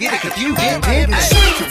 get it, cause you get it.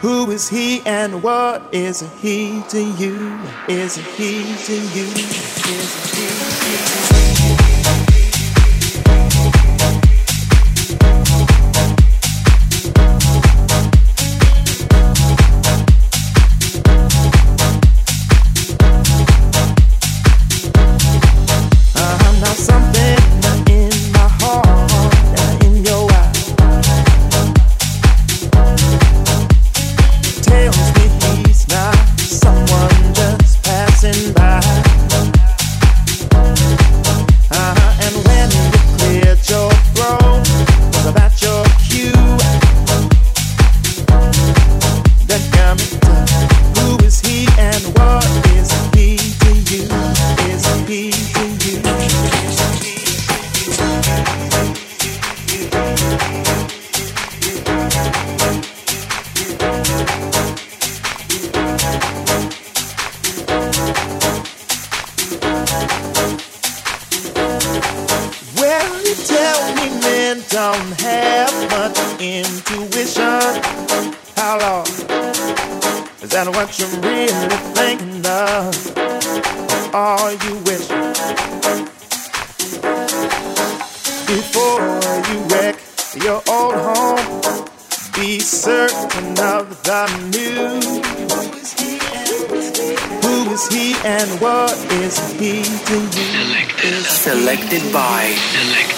Who is he and what is he to you? Is he to you? Is he to you? Men don't have much intuition. How long? Is that what you're really thinking of? Or are you wishing before you wreck your old home. Be certain of the new. Who is he and what is he to you? Selected, Selected by. Selected.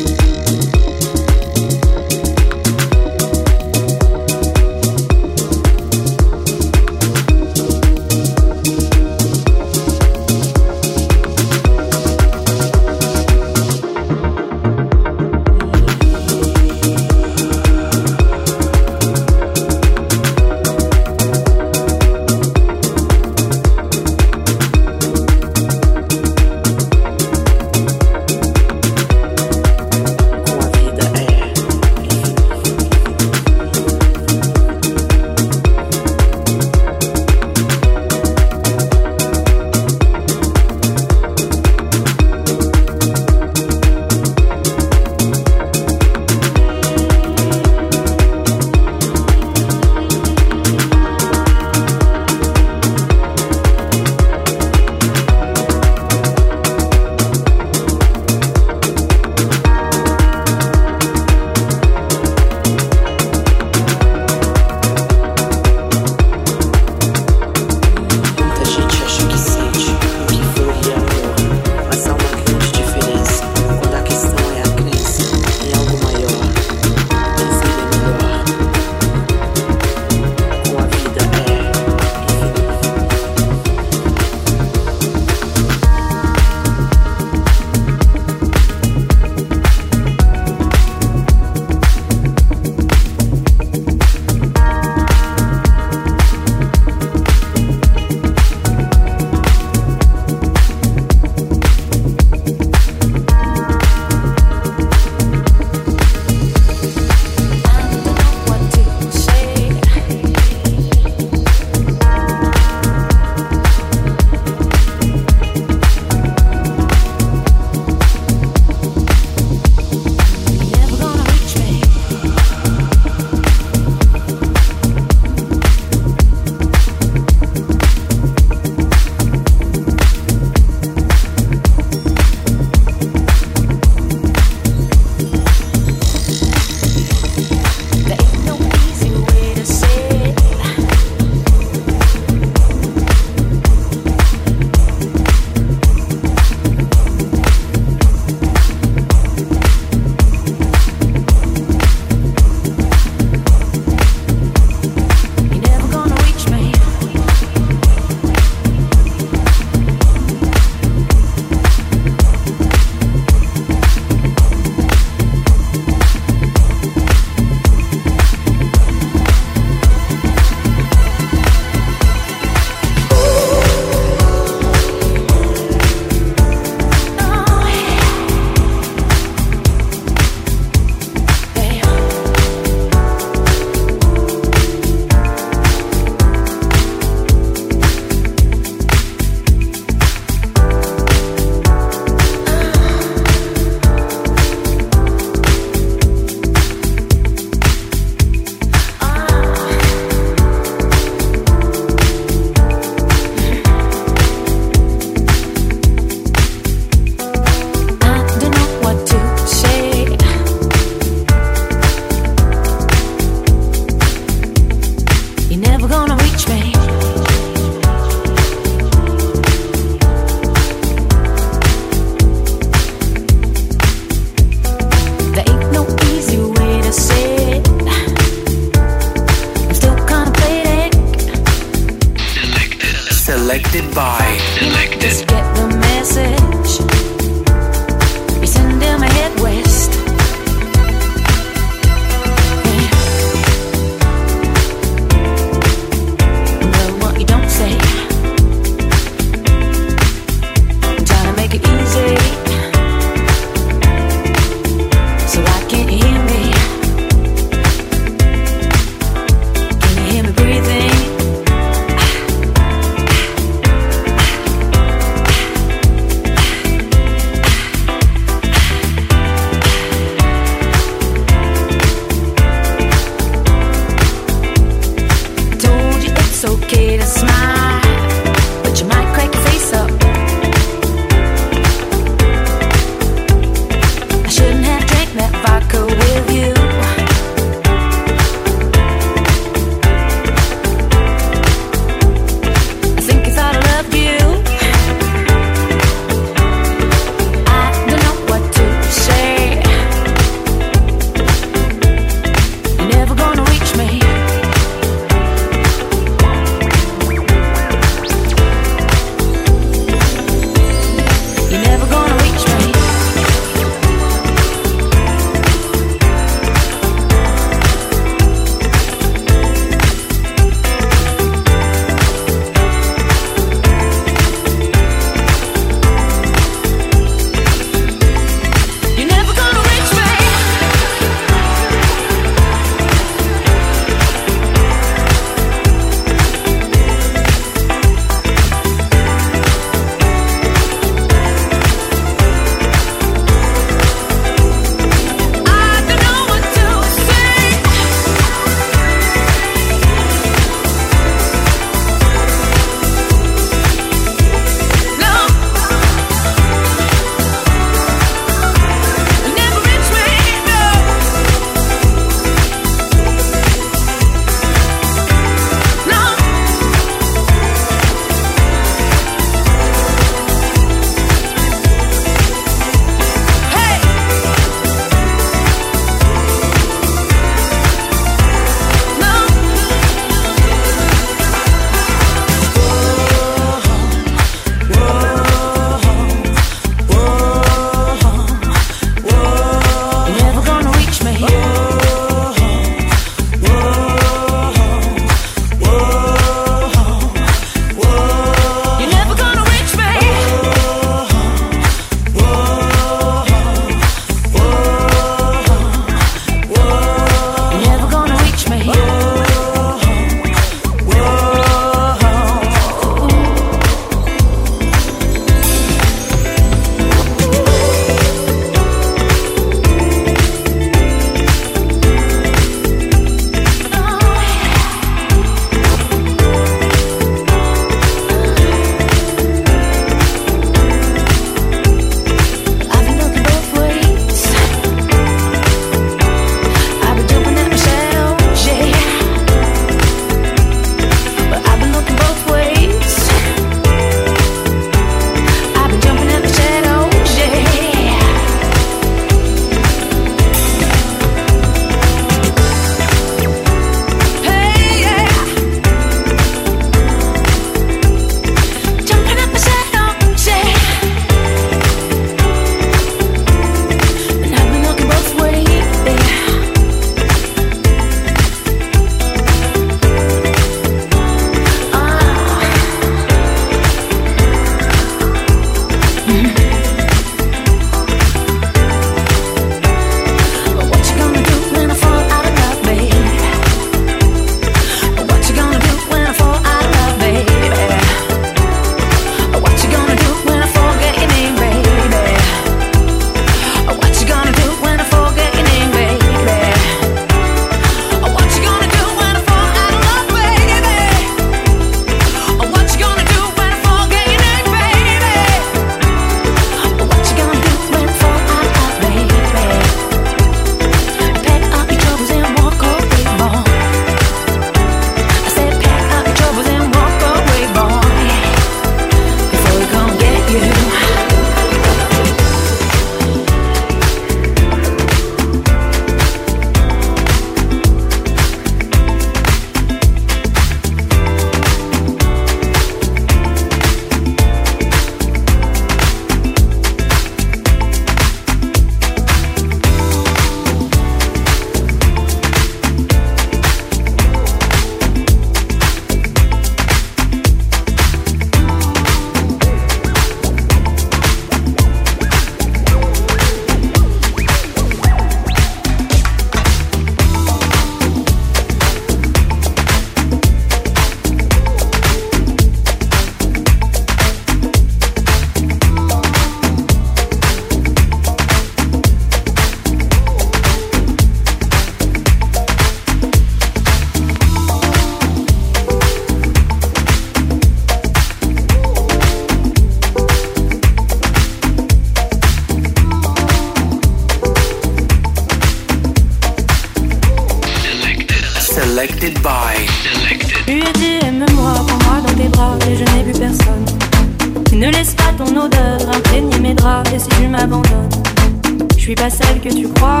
Je suis pas celle que tu crois,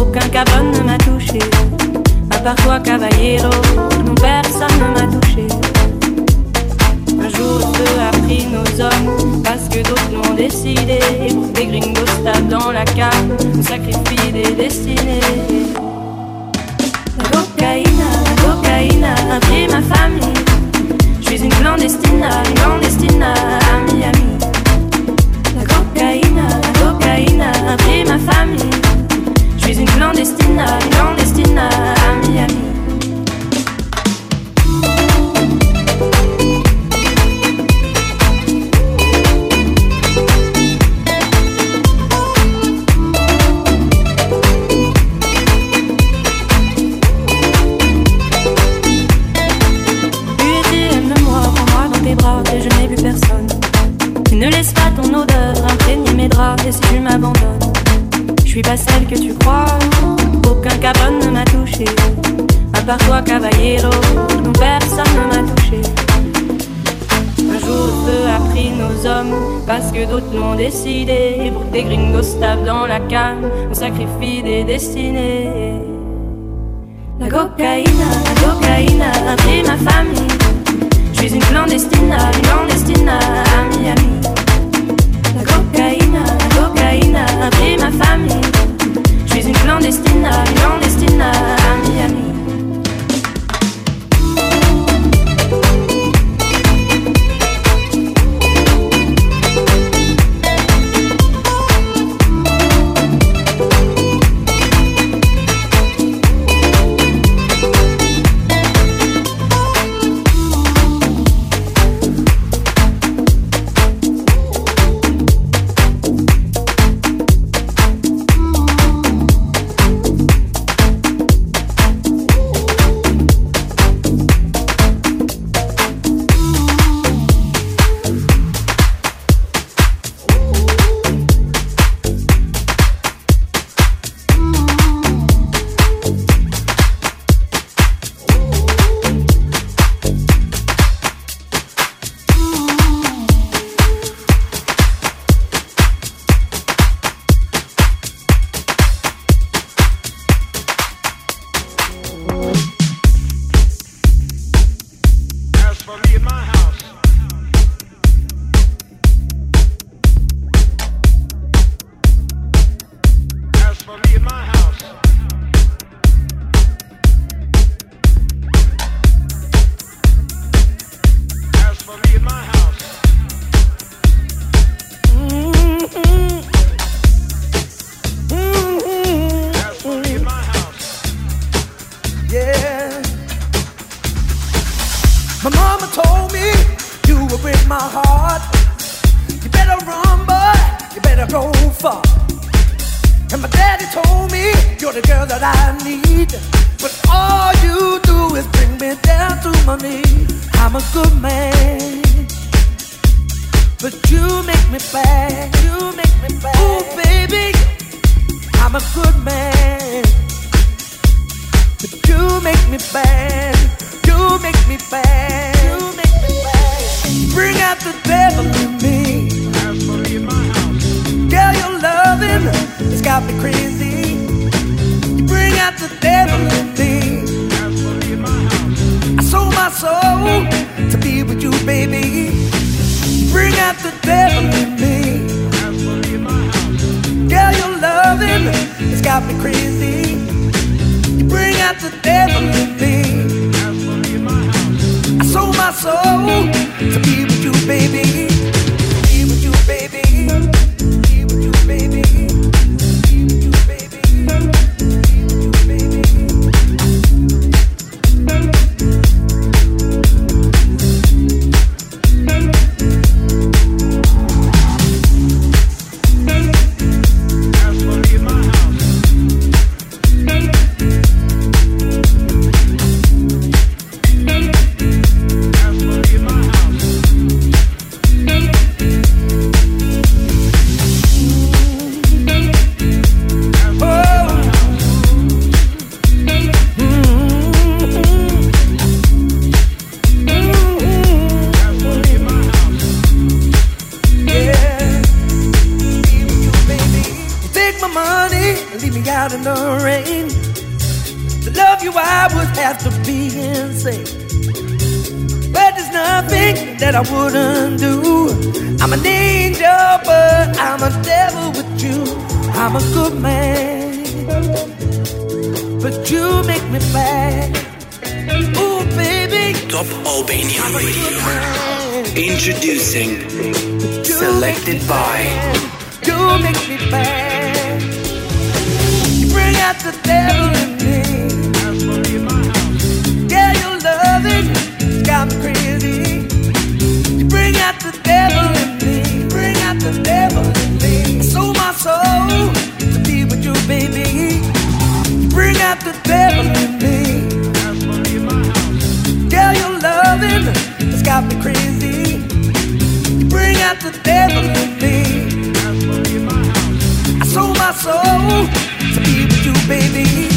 aucun cabane ne m'a touché. À part toi, caballero, non, personne ne m'a touché. Un jour, Dieu a pris nos hommes, parce que d'autres l'ont décidé. Des gringos tapent dans la cave, on sacrifie des destinées. La cocaïna, la cocaïna a pris ma famille. Je suis une clandestine, clandestine, ami, ami. m'a pris ma famille. Je suis une clandestine, une clandestine, amie, amie. personne ne m'a touché. Un jour le feu a pris nos hommes, parce que d'autres l'ont décidé. Pour des gringos se dans la canne, on sacrifie des destinées. La cocaïne, la cocaïne a pris ma famille. Je suis une clandestine, une clandestine à Miami. La cocaïne, la cocaïne a pris ma famille. Je suis une clandestine, une clandestine à Miami. crazy. boy. You make me bad. You bring out the devil in me. Yeah, your loving got me crazy. You bring out the devil in me. Bring out the devil in me. So my soul. soul to be with you, baby.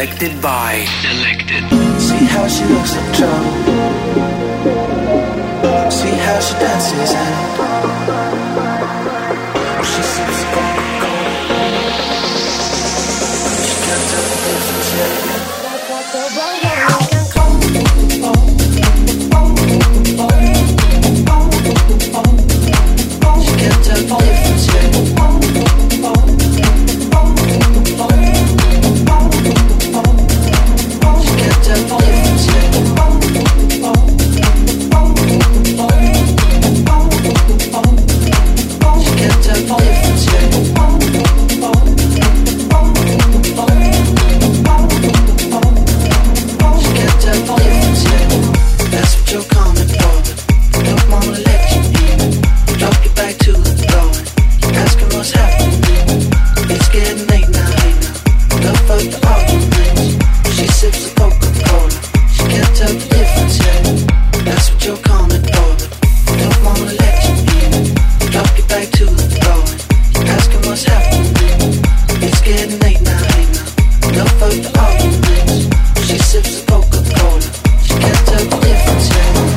selected by. Selected. See how she looks up trouble. See how she dances and. She sips a Coca-Cola. She can't tell the difference.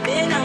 Bye.